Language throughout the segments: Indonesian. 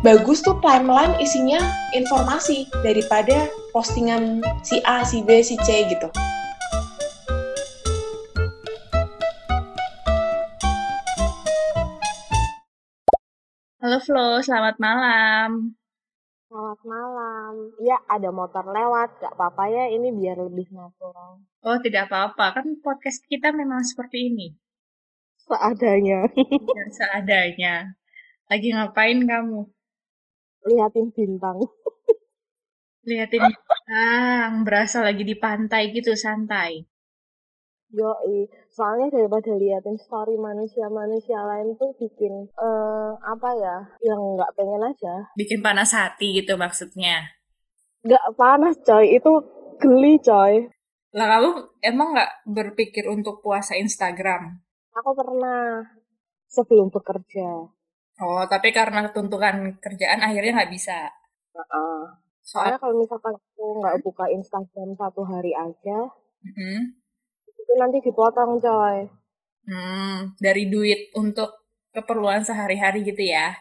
bagus tuh timeline isinya informasi daripada postingan si A, si B, si C gitu. Halo Flo, selamat malam. Selamat malam. Ya, ada motor lewat. Gak apa-apa ya, ini biar lebih natural. Oh, tidak apa-apa. Kan podcast kita memang seperti ini. Seadanya. Dan seadanya. Lagi ngapain kamu? Lihatin bintang. Lihatin bintang. Berasa lagi di pantai gitu, santai. Yoi, soalnya daripada liatin story manusia-manusia lain tuh bikin uh, apa ya, yang nggak pengen aja. Bikin panas hati gitu maksudnya. Nggak panas coy, itu geli coy. Lah kamu emang nggak berpikir untuk puasa Instagram? Aku pernah sebelum bekerja. Oh, tapi karena tuntutan kerjaan akhirnya nggak bisa. Uh. Soalnya kalau misalkan aku nggak buka Instagram satu hari aja, mm -hmm itu nanti dipotong coy. Hmm, dari duit untuk keperluan sehari-hari gitu ya?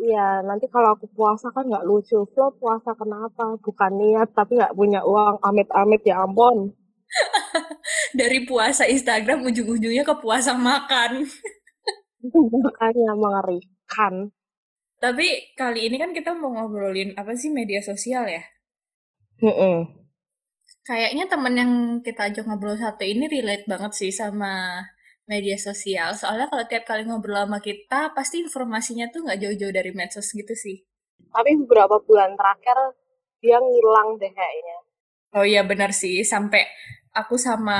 Iya, nanti kalau aku puasa kan nggak lucu. Flo puasa kenapa? Bukan niat, tapi nggak punya uang. Amit-amit ya ampun. dari puasa Instagram ujung-ujungnya ke puasa makan. Makanya mengerikan. Tapi kali ini kan kita mau ngobrolin apa sih media sosial ya? Mm -mm. Kayaknya temen yang kita ajak ngobrol satu ini relate banget sih sama media sosial. Soalnya kalau tiap kali ngobrol sama kita, pasti informasinya tuh nggak jauh-jauh dari medsos gitu sih. Tapi beberapa bulan terakhir, dia ngilang deh kayaknya. Oh iya benar sih, sampai aku sama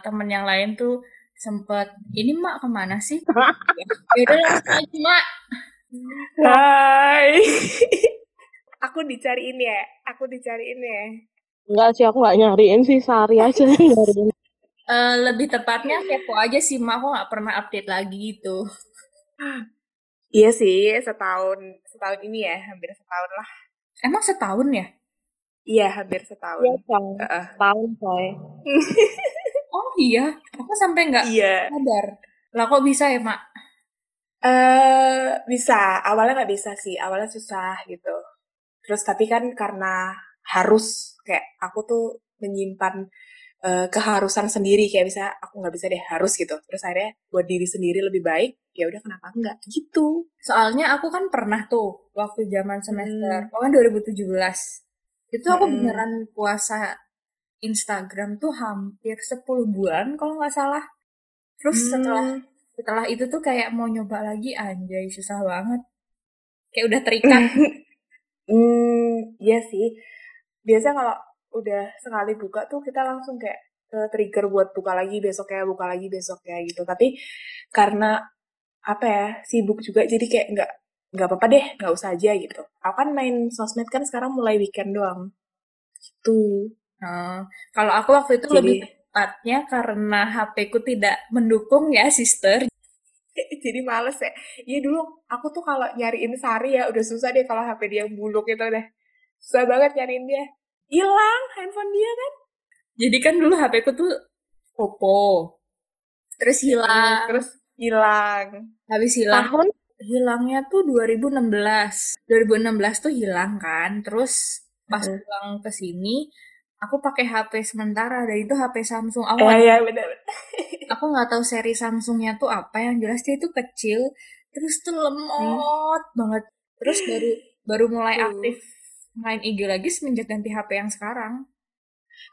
temen yang lain tuh sempet, ini mak ke mana sih? Yaudah langsung aja mak. Hai. aku dicariin ya, aku dicariin ya. Enggak sih, aku nggak nyariin sih, Sari aja nyariin. Uh, lebih tepatnya kepo aja sih, mak. Aku nggak pernah update lagi gitu. Iya sih, setahun setahun ini ya, hampir setahun lah. Emang setahun ya? Iya, hampir setahun. Iya, coy. Uh. Setahun, coy. oh iya, aku sampai nggak iya. sadar. Lah kok bisa ya, mak? Eh uh, bisa. Awalnya nggak bisa sih. Awalnya susah gitu. Terus tapi kan karena harus kayak aku tuh menyimpan uh, keharusan sendiri kayak bisa aku nggak bisa deh harus gitu terus akhirnya buat diri sendiri lebih baik ya udah kenapa enggak gitu soalnya aku kan pernah tuh waktu zaman semester hmm. kan 2017 itu aku hmm. beneran puasa Instagram tuh hampir 10 bulan kalau nggak salah. Terus hmm. setelah setelah itu tuh kayak mau nyoba lagi anjay susah banget. Kayak udah terikat. Hmm iya sih. Biasa kalau udah sekali buka tuh kita langsung kayak ke trigger buat buka lagi besok ya buka lagi besok ya gitu. Tapi karena apa ya sibuk juga jadi kayak nggak nggak apa-apa deh nggak usah aja gitu. Aku kan main sosmed kan sekarang mulai weekend doang. Gitu nah, kalau aku waktu itu jadi, lebih tepatnya karena HP ku tidak mendukung ya sister. Jadi males ya. Iya dulu aku tuh kalau nyariin Sari ya udah susah deh kalau HP dia buluk itu deh. Susah banget nyariin dia. Hilang handphone dia kan. Jadi kan dulu HP ku tuh Oppo. Terus hilang terus hilang. Habis hilang. Tahun? Hilangnya tuh 2016 2016 tuh hilang kan. Terus pas pulang ke sini aku pakai HP sementara dan itu HP Samsung awal. Eh, ya, bener. aku nggak tahu seri Samsungnya tuh apa yang jelas dia itu kecil terus tuh lemot hmm. banget terus baru baru mulai hmm. aktif main IG lagi semenjak ganti HP yang sekarang.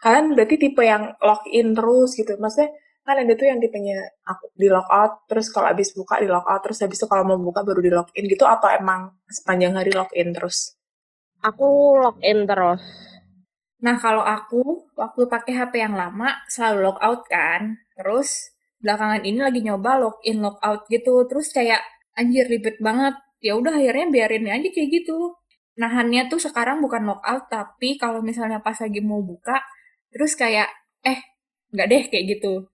Kalian berarti tipe yang login terus gitu. Maksudnya kan ada tuh yang tipenya aku di logout terus kalau habis buka di logout terus habis itu kalau mau buka baru di login gitu atau emang sepanjang hari login terus? Aku login terus. Nah kalau aku waktu pakai HP yang lama selalu logout kan, terus belakangan ini lagi nyoba login logout gitu, terus kayak anjir ribet banget. Ya udah akhirnya biarin aja kayak gitu. Nahannya tuh sekarang bukan lockout tapi kalau misalnya pas lagi mau buka terus kayak eh nggak deh kayak gitu.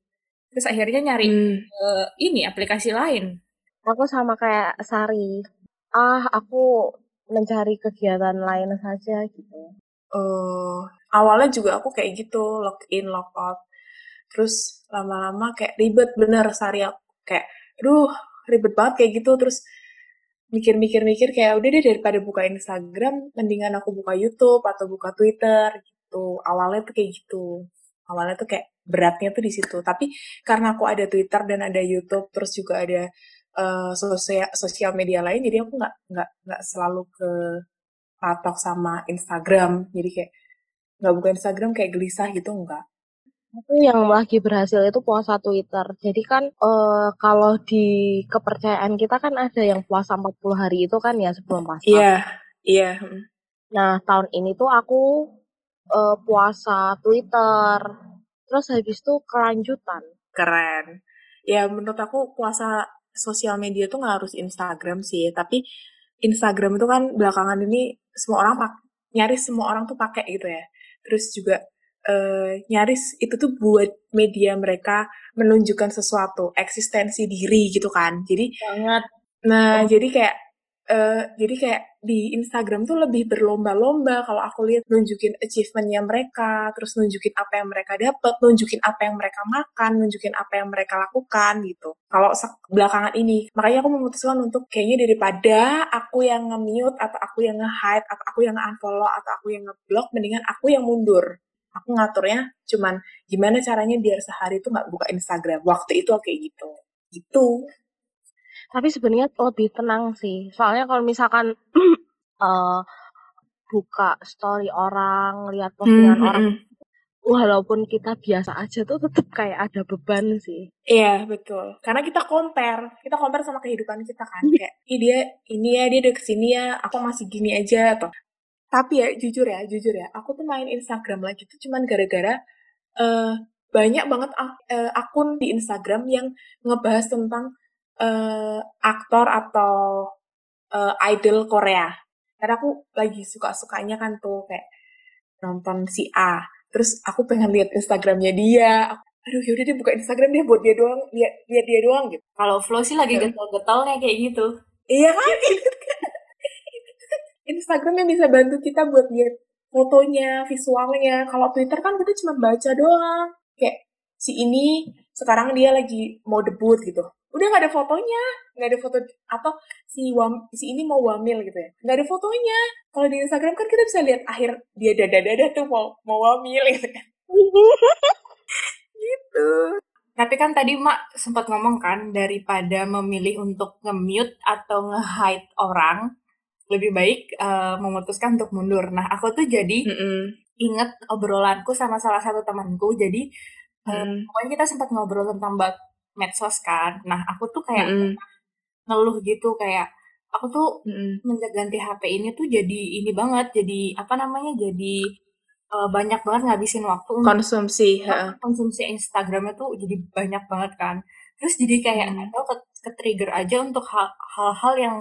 Terus akhirnya nyari hmm. uh, ini aplikasi lain. Aku sama kayak Sari. Ah aku mencari kegiatan lain saja gitu. Uh, awalnya juga aku kayak gitu login logout terus lama-lama kayak ribet bener Sari aku kayak aduh ribet banget kayak gitu terus mikir-mikir-mikir kayak udah deh daripada buka Instagram, mendingan aku buka YouTube atau buka Twitter gitu. Awalnya tuh kayak gitu. Awalnya tuh kayak beratnya tuh di situ. Tapi karena aku ada Twitter dan ada YouTube, terus juga ada uh, sosial sosial media lain, jadi aku nggak nggak nggak selalu ke patok sama Instagram. Jadi kayak nggak buka Instagram kayak gelisah gitu enggak. Aku yang lagi berhasil itu puasa Twitter. Jadi kan uh, kalau di kepercayaan kita kan ada yang puasa 40 hari itu kan ya sebelum puasa. Iya, yeah, iya. Yeah. Nah, tahun ini tuh aku uh, puasa Twitter. Terus habis itu kelanjutan. Keren. Ya menurut aku puasa sosial media tuh nggak harus Instagram sih, tapi Instagram itu kan belakangan ini semua orang pak nyaris semua orang tuh pakai gitu ya. Terus juga uh, nyaris itu tuh buat media mereka menunjukkan sesuatu eksistensi diri gitu kan jadi banget nah oh. jadi kayak uh, jadi kayak di Instagram tuh lebih berlomba-lomba. Kalau aku lihat nunjukin achievementnya mereka terus nunjukin apa yang mereka dapat nunjukin apa yang mereka makan nunjukin apa yang mereka lakukan gitu. Kalau belakangan ini makanya aku memutuskan untuk kayaknya daripada aku yang nge-mute atau aku yang nge-hide atau aku yang nge-unfollow atau aku yang nge-block mendingan aku yang mundur. Aku ngaturnya cuman gimana caranya biar sehari itu nggak buka Instagram. Waktu itu kayak gitu. Gitu tapi sebenarnya lebih tenang sih. Soalnya kalau misalkan uh, buka story orang lihat postingan hmm, orang hmm. walaupun kita biasa aja tuh tetap kayak ada beban sih. Iya betul. Karena kita compare. Kita compare sama kehidupan kita kan. Kayak ini dia ini ya dia udah ke sini ya aku masih gini aja atau tapi ya jujur ya jujur ya aku tuh main Instagram lagi tuh cuman gara-gara uh, banyak banget ak uh, akun di Instagram yang ngebahas tentang uh, aktor atau uh, idol Korea karena aku lagi suka-sukanya kan tuh kayak nonton si A terus aku pengen lihat Instagramnya dia aduh yaudah dia buka Instagram dia buat dia doang lihat lihat dia doang gitu kalau Flo sih lagi iya. getol-getolnya kayak gitu iya kan Instagram yang bisa bantu kita buat lihat fotonya, visualnya. Kalau Twitter kan kita cuma baca doang. Kayak si ini sekarang dia lagi mau debut gitu. Udah nggak ada fotonya, nggak ada foto atau si wam, si ini mau wamil gitu ya, nggak ada fotonya. Kalau di Instagram kan kita bisa lihat akhir dia dada-dada tuh mau mau wamil gitu kan. gitu. Tapi kan tadi Mak sempat ngomong kan daripada memilih untuk nge-mute atau nge-hide orang, lebih baik uh, memutuskan untuk mundur. Nah, aku tuh jadi mm -mm. inget obrolanku sama salah satu temanku. Jadi mm. uh, pokoknya kita sempat ngobrol tentang bak medsos kan. Nah, aku tuh kayak mm ngeluh gitu kayak aku tuh mm -mm. menjak ganti HP ini tuh jadi ini banget, jadi apa namanya? Jadi uh, banyak banget ngabisin waktu konsumsi, untuk konsumsi Instagramnya tuh jadi banyak banget kan. Terus jadi kayak mm. atau ke, ke trigger aja untuk hal-hal yang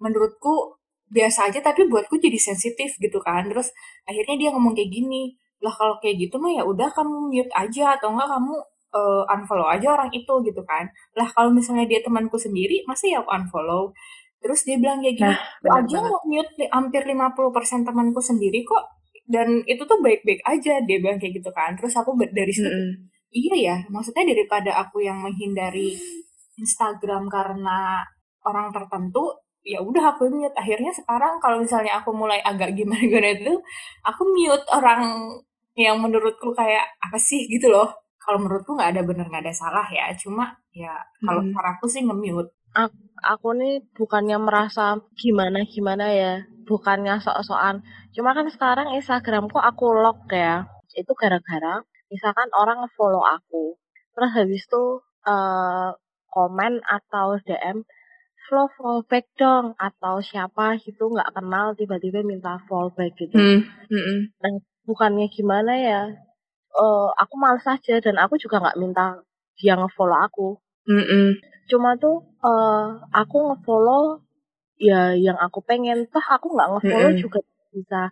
menurutku biasa aja tapi buatku jadi sensitif gitu kan terus akhirnya dia ngomong kayak gini lah kalau kayak gitu mah ya udah kamu mute aja atau enggak kamu uh, unfollow aja orang itu gitu kan. Lah kalau misalnya dia temanku sendiri masa ya aku unfollow? Terus dia bilang kayak gini nah, aja mau mute hampir 50% temanku sendiri kok? Dan itu tuh baik-baik aja dia bilang kayak gitu kan. Terus aku dari situ mm -hmm. iya ya maksudnya daripada aku yang menghindari Instagram karena orang tertentu ya udah aku mute. Akhirnya sekarang kalau misalnya aku mulai agak gimana gimana itu aku mute orang yang menurutku kayak apa sih? gitu loh kalau menurutku nggak ada bener nggak ada salah ya cuma ya kalau hmm. aku sih nge-mute aku, aku nih bukannya merasa gimana gimana ya bukannya sok-sokan cuma kan sekarang Instagramku aku lock ya itu gara-gara misalkan orang follow aku terus habis itu uh, komen atau DM Flo fallback dong atau siapa gitu nggak kenal tiba-tiba minta fallback gitu. Hmm. Hmm. Dan bukannya gimana ya? Uh, aku males aja dan aku juga nggak minta dia ngefollow aku. Hmm. Cuma tuh uh, aku ngefollow ya yang aku pengen. Toh aku nggak ngefollow hmm. juga bisa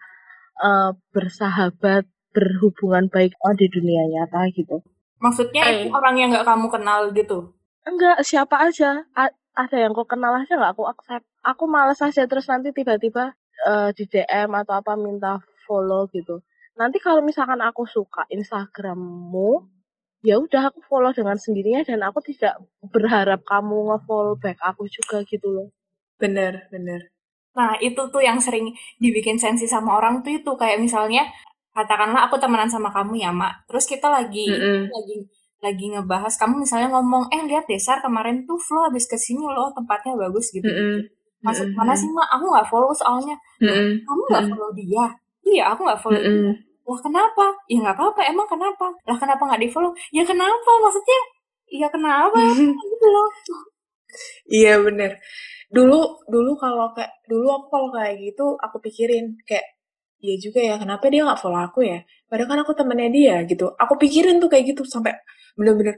uh, bersahabat berhubungan baik oh, di dunia nyata gitu. Maksudnya eh. orang yang nggak kamu kenal gitu? Enggak, siapa aja. A ada yang kok kenal aja nggak aku accept aku males aja terus nanti tiba-tiba uh, di DM atau apa minta follow gitu nanti kalau misalkan aku suka Instagrammu ya udah aku follow dengan sendirinya dan aku tidak berharap kamu nge-follow back aku juga gitu loh bener bener Nah, itu tuh yang sering dibikin sensi sama orang tuh itu kayak misalnya katakanlah aku temenan sama kamu ya, Mak. Terus kita lagi mm -mm. lagi lagi ngebahas kamu misalnya ngomong, "Eh, lihat Desar kemarin tuh Flo habis ke sini loh, tempatnya bagus gitu." Mm -mm. Maksud mana sih, Mak? Aku nggak follow soalnya. Mm -mm. Kamu nggak follow dia? Iya, aku nggak follow Mm -mm. dia. Lah kenapa? Ya nggak apa-apa. Emang kenapa? Lah kenapa nggak di follow? Ya kenapa? Maksudnya, ya kenapa? gitu loh. Iya bener. Dulu dulu kalau kayak dulu aku kalau kayak gitu aku pikirin kayak iya juga ya kenapa dia nggak follow aku ya? Padahal kan aku temennya dia gitu. Aku pikirin tuh kayak gitu sampai bener-bener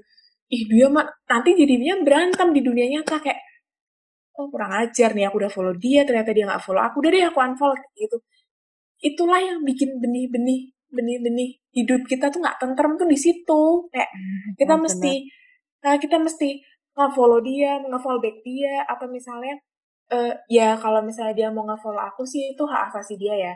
ih dia mah nanti jadinya berantem di dunia nyata kayak oh kurang ajar nih aku udah follow dia ternyata dia nggak follow aku udah deh aku unfollow gitu itulah yang bikin benih-benih benih-benih hidup kita tuh nggak tentrem tuh di situ. Kayak kita Benar. mesti nah kita mesti nge-follow dia nge-follow back dia atau misalnya eh ya kalau misalnya dia mau nge-follow aku sih itu hak asasi dia ya.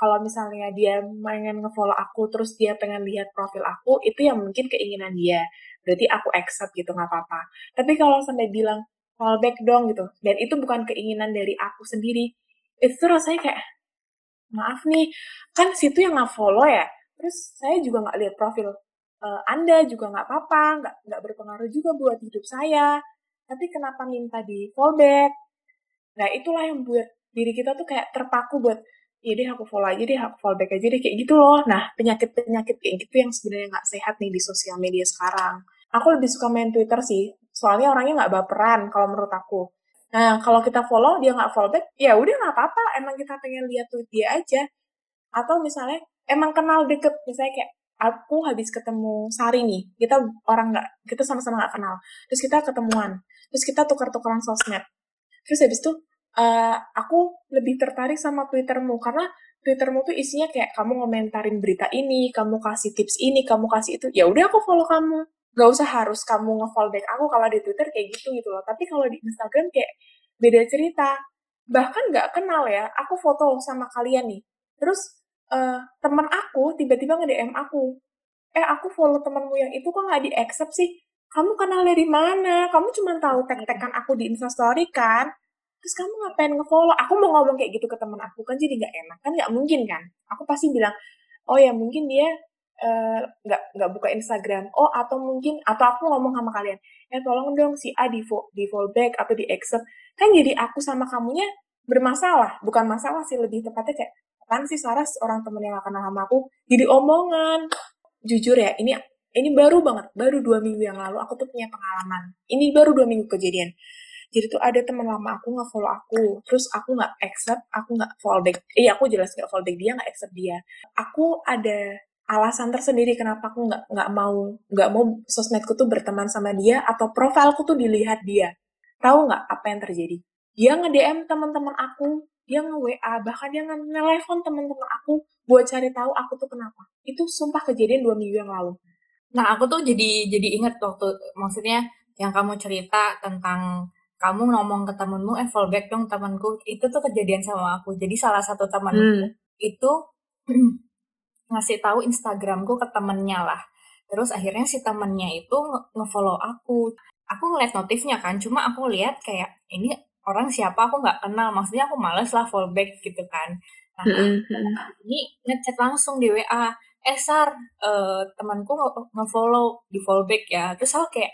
Kalau misalnya dia pengen nge-follow aku terus dia pengen lihat profil aku itu yang mungkin keinginan dia. Berarti aku accept gitu nggak apa-apa. Tapi kalau sampai bilang follow back dong gitu dan itu bukan keinginan dari aku sendiri itu rasanya kayak maaf nih kan situ yang nge-follow ya? Terus saya juga nggak lihat profil eh, anda juga nggak apa-apa nggak nggak berpengaruh juga buat hidup saya. Tapi kenapa minta di fallback? Nah itulah yang buat diri kita tuh kayak terpaku buat ya deh aku follow aja deh aku follow back aja deh kayak gitu loh. Nah penyakit penyakit kayak gitu yang sebenarnya nggak sehat nih di sosial media sekarang. Aku lebih suka main Twitter sih soalnya orangnya nggak baperan kalau menurut aku nah kalau kita follow dia nggak follow back ya udah nggak apa-apa emang kita pengen lihat tweet dia aja atau misalnya emang kenal deket misalnya kayak aku habis ketemu Sari nih kita orang nggak kita sama-sama nggak kenal terus kita ketemuan terus kita tukar-tukaran sosmed terus habis itu uh, aku lebih tertarik sama Twittermu karena Twittermu tuh isinya kayak kamu ngomentarin berita ini, kamu kasih tips ini, kamu kasih itu. Ya udah aku follow kamu. Gak usah harus kamu nge-follow back aku kalau di Twitter kayak gitu gitu loh. Tapi kalau di Instagram kayak beda cerita. Bahkan gak kenal ya, aku foto sama kalian nih. Terus uh, teman aku tiba-tiba nge-DM aku. Eh aku follow temanmu yang itu kok gak di-accept sih? Kamu kenal dari mana? Kamu cuma tahu tag-tagan aku di Instastory kan? terus kamu ngapain ngefollow aku mau ngomong kayak gitu ke temen aku kan jadi nggak enak kan nggak mungkin kan aku pasti bilang oh ya mungkin dia nggak uh, nggak buka Instagram. Oh atau mungkin atau aku ngomong sama kalian eh tolong dong si A di di fallback atau di accept. Kan jadi aku sama kamunya bermasalah bukan masalah sih lebih tepatnya kayak kan sih Saras orang temen yang kenal sama aku. Jadi omongan. Jujur ya ini ini baru banget baru dua minggu yang lalu aku tuh punya pengalaman. Ini baru dua minggu kejadian. Jadi tuh ada teman lama aku nggak follow aku terus aku nggak accept aku nggak follow back iya aku jelas nggak follow back dia nggak accept dia. Aku ada alasan tersendiri kenapa aku nggak nggak mau nggak mau sosmedku tuh berteman sama dia atau profilku tuh dilihat dia. Tahu nggak apa yang terjadi? Dia nge DM teman-teman aku dia nge WA bahkan dia nge telepon teman-teman aku buat cari tahu aku tuh kenapa. Itu sumpah kejadian dua minggu yang lalu. Nah aku tuh jadi jadi inget waktu maksudnya yang kamu cerita tentang kamu ngomong ke temenmu eh fallback dong temanku itu tuh kejadian sama aku. Jadi salah satu temanku hmm. itu ngasih tahu Instagramku ke temennya lah. Terus akhirnya si temennya itu ngefollow aku. Aku ngeliat notifnya kan cuma aku lihat kayak ini orang siapa? Aku nggak kenal. Maksudnya aku males lah fallback gitu kan. Nah ini ngechat langsung di WA eh Sar uh, temanku ngefollow di fallback ya. Terus aku kayak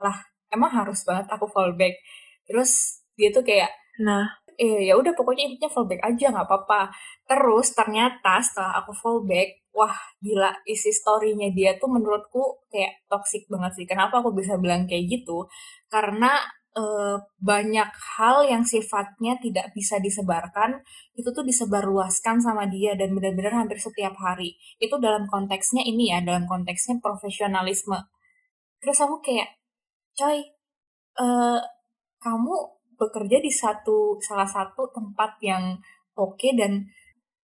lah emang harus banget aku fallback terus dia tuh kayak nah eh ya udah pokoknya intinya fallback aja nggak apa-apa. Terus ternyata setelah aku fallback wah gila isi storynya dia tuh menurutku kayak toxic banget sih. Kenapa aku bisa bilang kayak gitu? Karena eh, banyak hal yang sifatnya tidak bisa disebarkan itu tuh disebarluaskan sama dia dan benar-benar hampir setiap hari. Itu dalam konteksnya ini ya dalam konteksnya profesionalisme. Terus aku kayak coy uh, kamu bekerja di satu salah satu tempat yang oke okay dan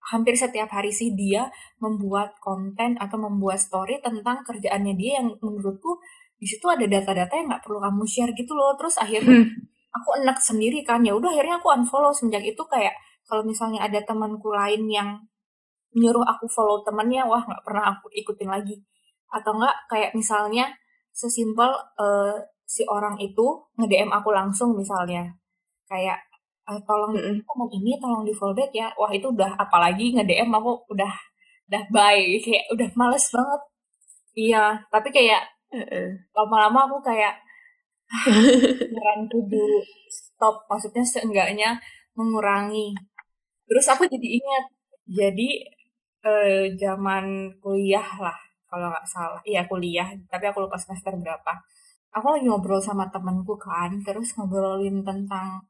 hampir setiap hari sih dia membuat konten atau membuat story tentang kerjaannya dia yang menurutku di situ ada data-data yang nggak perlu kamu share gitu loh. Terus akhirnya hmm. aku enak sendiri kan. Ya udah akhirnya aku unfollow. Semenjak itu kayak kalau misalnya ada temanku lain yang nyuruh aku follow temannya wah nggak pernah aku ikutin lagi. Atau enggak kayak misalnya sesimpel uh, si orang itu nge-DM aku langsung misalnya. Kayak uh, tolong mm -mm. ngomong ini tolong di follow back ya. Wah itu udah apalagi nge DM aku udah udah bye. Kayak udah males banget. Iya tapi kayak lama-lama aku kayak beneran kudu stop. Maksudnya seenggaknya mengurangi. Terus aku jadi ingat jadi eh, zaman kuliah lah kalau nggak salah. Iya kuliah tapi aku lupa semester berapa aku lagi ngobrol sama temenku kan terus ngobrolin tentang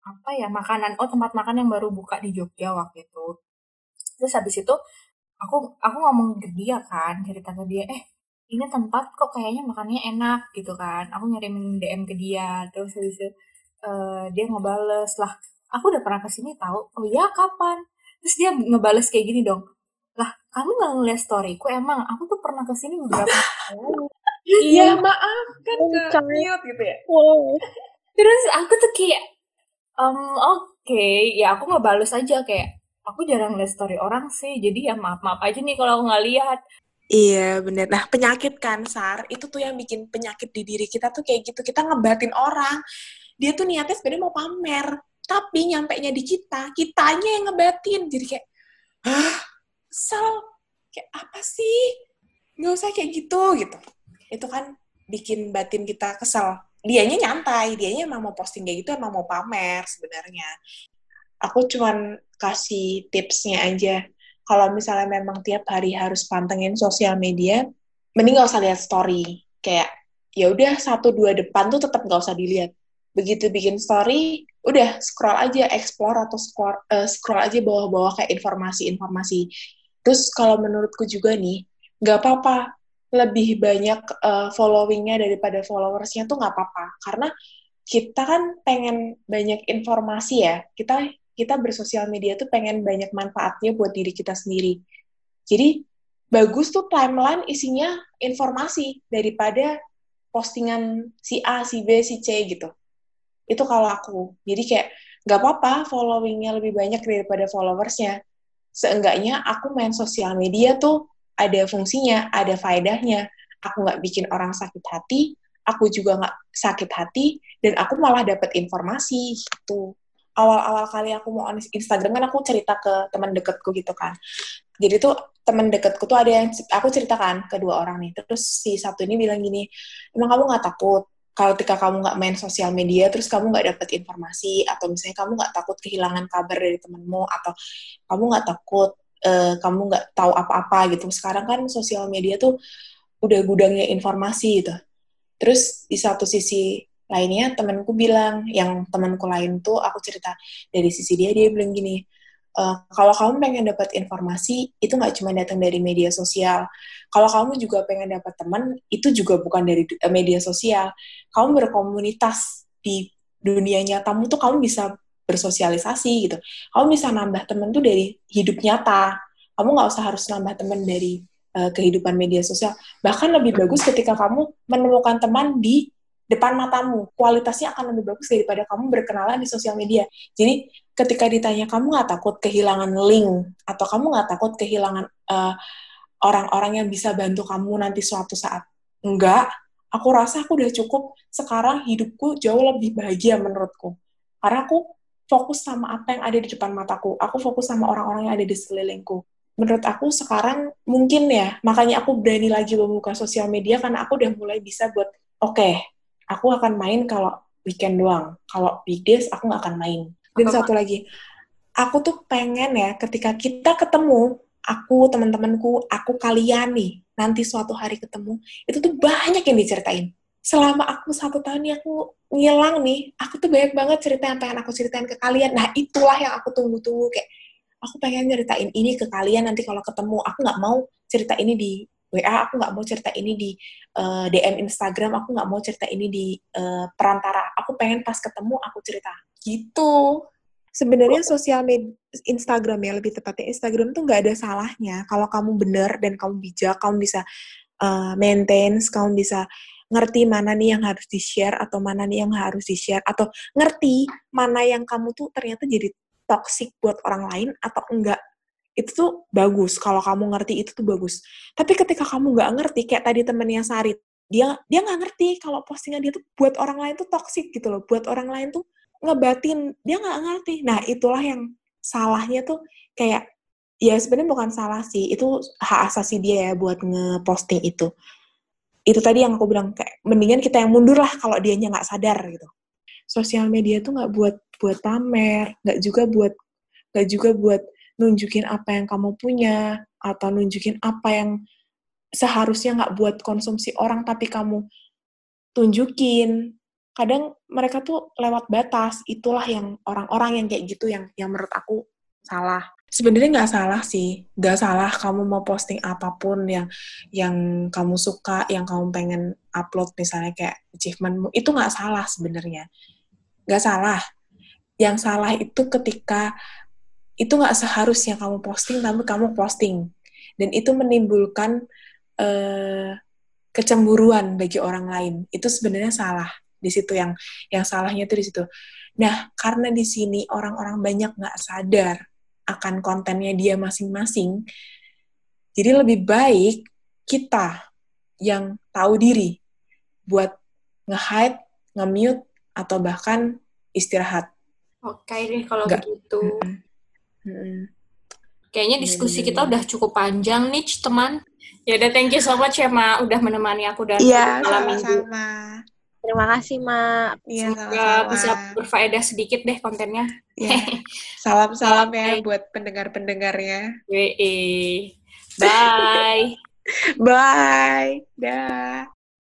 apa ya makanan oh tempat makan yang baru buka di Jogja waktu itu. Terus habis itu aku aku ngomong ke dia kan cerita ke dia eh ini tempat kok kayaknya makannya enak gitu kan. Aku ngirimin DM ke dia terus habis itu uh, dia ngebales lah aku udah pernah ke sini tahu oh ya kapan? Terus dia ngebales kayak gini dong lah kamu nggak ngeliat storyku emang aku tuh pernah ke sini beberapa kali iya maaf kan ke mute gitu ya wow. terus aku tuh kayak um, oke okay. ya aku ngebales aja kayak aku jarang lihat story orang sih jadi ya maaf maaf aja nih kalau aku nggak lihat Iya bener. Nah penyakit kan Sar, itu tuh yang bikin penyakit di diri kita tuh kayak gitu. Kita ngebatin orang. Dia tuh niatnya sebenarnya mau pamer. Tapi nyampe nya di kita, kitanya yang ngebatin. Jadi kayak, hah? Sel, kayak apa sih? Gak usah kayak gitu, gitu. Itu kan bikin batin kita kesel. Dianya nyantai, dianya emang mau posting kayak gitu, emang mau pamer sebenarnya. Aku cuman kasih tipsnya aja kalau misalnya memang tiap hari harus pantengin sosial media, mending gak usah lihat story. Kayak ya udah satu dua depan tuh tetap gak usah dilihat. Begitu bikin story, udah scroll aja, explore atau scroll, uh, scroll aja bawah-bawah kayak informasi-informasi. Terus kalau menurutku juga nih, gak apa-apa lebih banyak uh, followingnya daripada followersnya tuh nggak apa-apa karena kita kan pengen banyak informasi ya kita kita bersosial media tuh pengen banyak manfaatnya buat diri kita sendiri. Jadi bagus tuh timeline isinya informasi daripada postingan si A, si B, si C gitu. Itu kalau aku. Jadi kayak nggak apa-apa followingnya lebih banyak daripada followersnya. Seenggaknya aku main sosial media tuh ada fungsinya, ada faedahnya. Aku nggak bikin orang sakit hati, aku juga nggak sakit hati, dan aku malah dapat informasi gitu awal-awal kali aku mau on Instagram kan aku cerita ke teman deketku gitu kan. Jadi tuh teman deketku tuh ada yang aku ceritakan ke dua orang nih. Terus si satu ini bilang gini, emang kamu nggak takut kalau ketika kamu nggak main sosial media terus kamu nggak dapet informasi atau misalnya kamu nggak takut kehilangan kabar dari temenmu atau kamu nggak takut uh, kamu nggak tahu apa-apa gitu. Sekarang kan sosial media tuh udah gudangnya informasi gitu. Terus di satu sisi lainnya temanku bilang yang temanku lain tuh aku cerita dari sisi dia dia bilang gini e, kalau kamu pengen dapat informasi itu nggak cuma datang dari media sosial kalau kamu juga pengen dapat teman itu juga bukan dari media sosial kamu berkomunitas di dunia nyatamu tuh kamu bisa bersosialisasi gitu kamu bisa nambah temen tuh dari hidup nyata kamu nggak usah harus nambah temen dari uh, kehidupan media sosial bahkan lebih bagus ketika kamu menemukan teman di depan matamu. Kualitasnya akan lebih bagus daripada kamu berkenalan di sosial media. Jadi ketika ditanya kamu nggak takut kehilangan link atau kamu nggak takut kehilangan eh, orang-orang yang bisa bantu kamu nanti suatu saat, enggak. Aku rasa aku udah cukup. Sekarang hidupku jauh lebih bahagia menurutku. Karena aku fokus sama apa yang ada di depan mataku. Aku fokus sama orang-orang yang ada di sekelilingku menurut aku sekarang mungkin ya makanya aku berani lagi membuka sosial media karena aku udah mulai bisa buat oke okay, aku akan main kalau weekend doang. Kalau weekdays aku nggak akan main. Dan Apa satu lagi, aku tuh pengen ya ketika kita ketemu, aku teman-temanku, aku kalian nih, nanti suatu hari ketemu, itu tuh banyak yang diceritain. Selama aku satu tahun nih aku ngilang nih, aku tuh banyak banget cerita yang pengen aku ceritain ke kalian. Nah itulah yang aku tunggu-tunggu kayak aku pengen ceritain ini ke kalian nanti kalau ketemu. Aku nggak mau cerita ini di WA aku nggak mau cerita ini di uh, eh, DM Instagram aku nggak mau cerita ini di uh, perantara aku pengen pas ketemu aku cerita gitu sebenarnya sosial media Instagram ya lebih tepatnya Instagram tuh nggak ada salahnya kalau kamu bener dan kamu bijak kamu bisa uh, maintain kamu bisa ngerti mana nih yang harus di-share atau mana nih yang harus di-share atau ngerti mana yang kamu tuh ternyata jadi toxic buat orang lain atau enggak. Itu tuh bagus kalau kamu ngerti itu tuh bagus. Tapi ketika kamu nggak ngerti kayak tadi temennya Sari dia dia nggak ngerti kalau postingan dia tuh buat orang lain tuh toxic gitu loh buat orang lain tuh ngebatin dia nggak ngerti. Nah itulah yang salahnya tuh kayak ya sebenarnya bukan salah sih itu hak asasi dia ya buat ngeposting itu itu tadi yang aku bilang kayak mendingan kita yang mundur lah kalau dianya nggak sadar gitu. Sosial media tuh nggak buat buat pamer nggak juga buat nggak juga buat nunjukin apa yang kamu punya atau nunjukin apa yang seharusnya nggak buat konsumsi orang tapi kamu tunjukin. Kadang mereka tuh lewat batas itulah yang orang-orang yang kayak gitu yang yang menurut aku salah sebenarnya nggak salah sih. Nggak salah kamu mau posting apa pun yang yang kamu suka yang kamu pengen upload misalnya kayak achievementmu itu nggak salah sebenarnya. Nggak salah. Yang salah itu ketika itu nggak seharusnya kamu posting tapi kamu posting. Dan itu menimbulkan uh, kecemburuan bagi orang lain. Itu sebenarnya salah di situ yang yang salahnya itu di situ. Nah karena di sini orang-orang banyak nggak sadar akan kontennya dia masing-masing jadi lebih baik kita yang tahu diri buat nge-hide, nge-mute, atau bahkan istirahat. Oke deh kalau Nggak. begitu. Mm -hmm. Kayaknya diskusi kita udah cukup panjang nih, teman. Ya udah, thank you so much ya, Ma, udah menemani aku dan ya, malam minggu. Terima kasih, Ma. Iya, Semoga bisa berfaedah sedikit deh kontennya. Ya. Salam-salam ya buat pendengar-pendengarnya. Bye. Bye. Dah.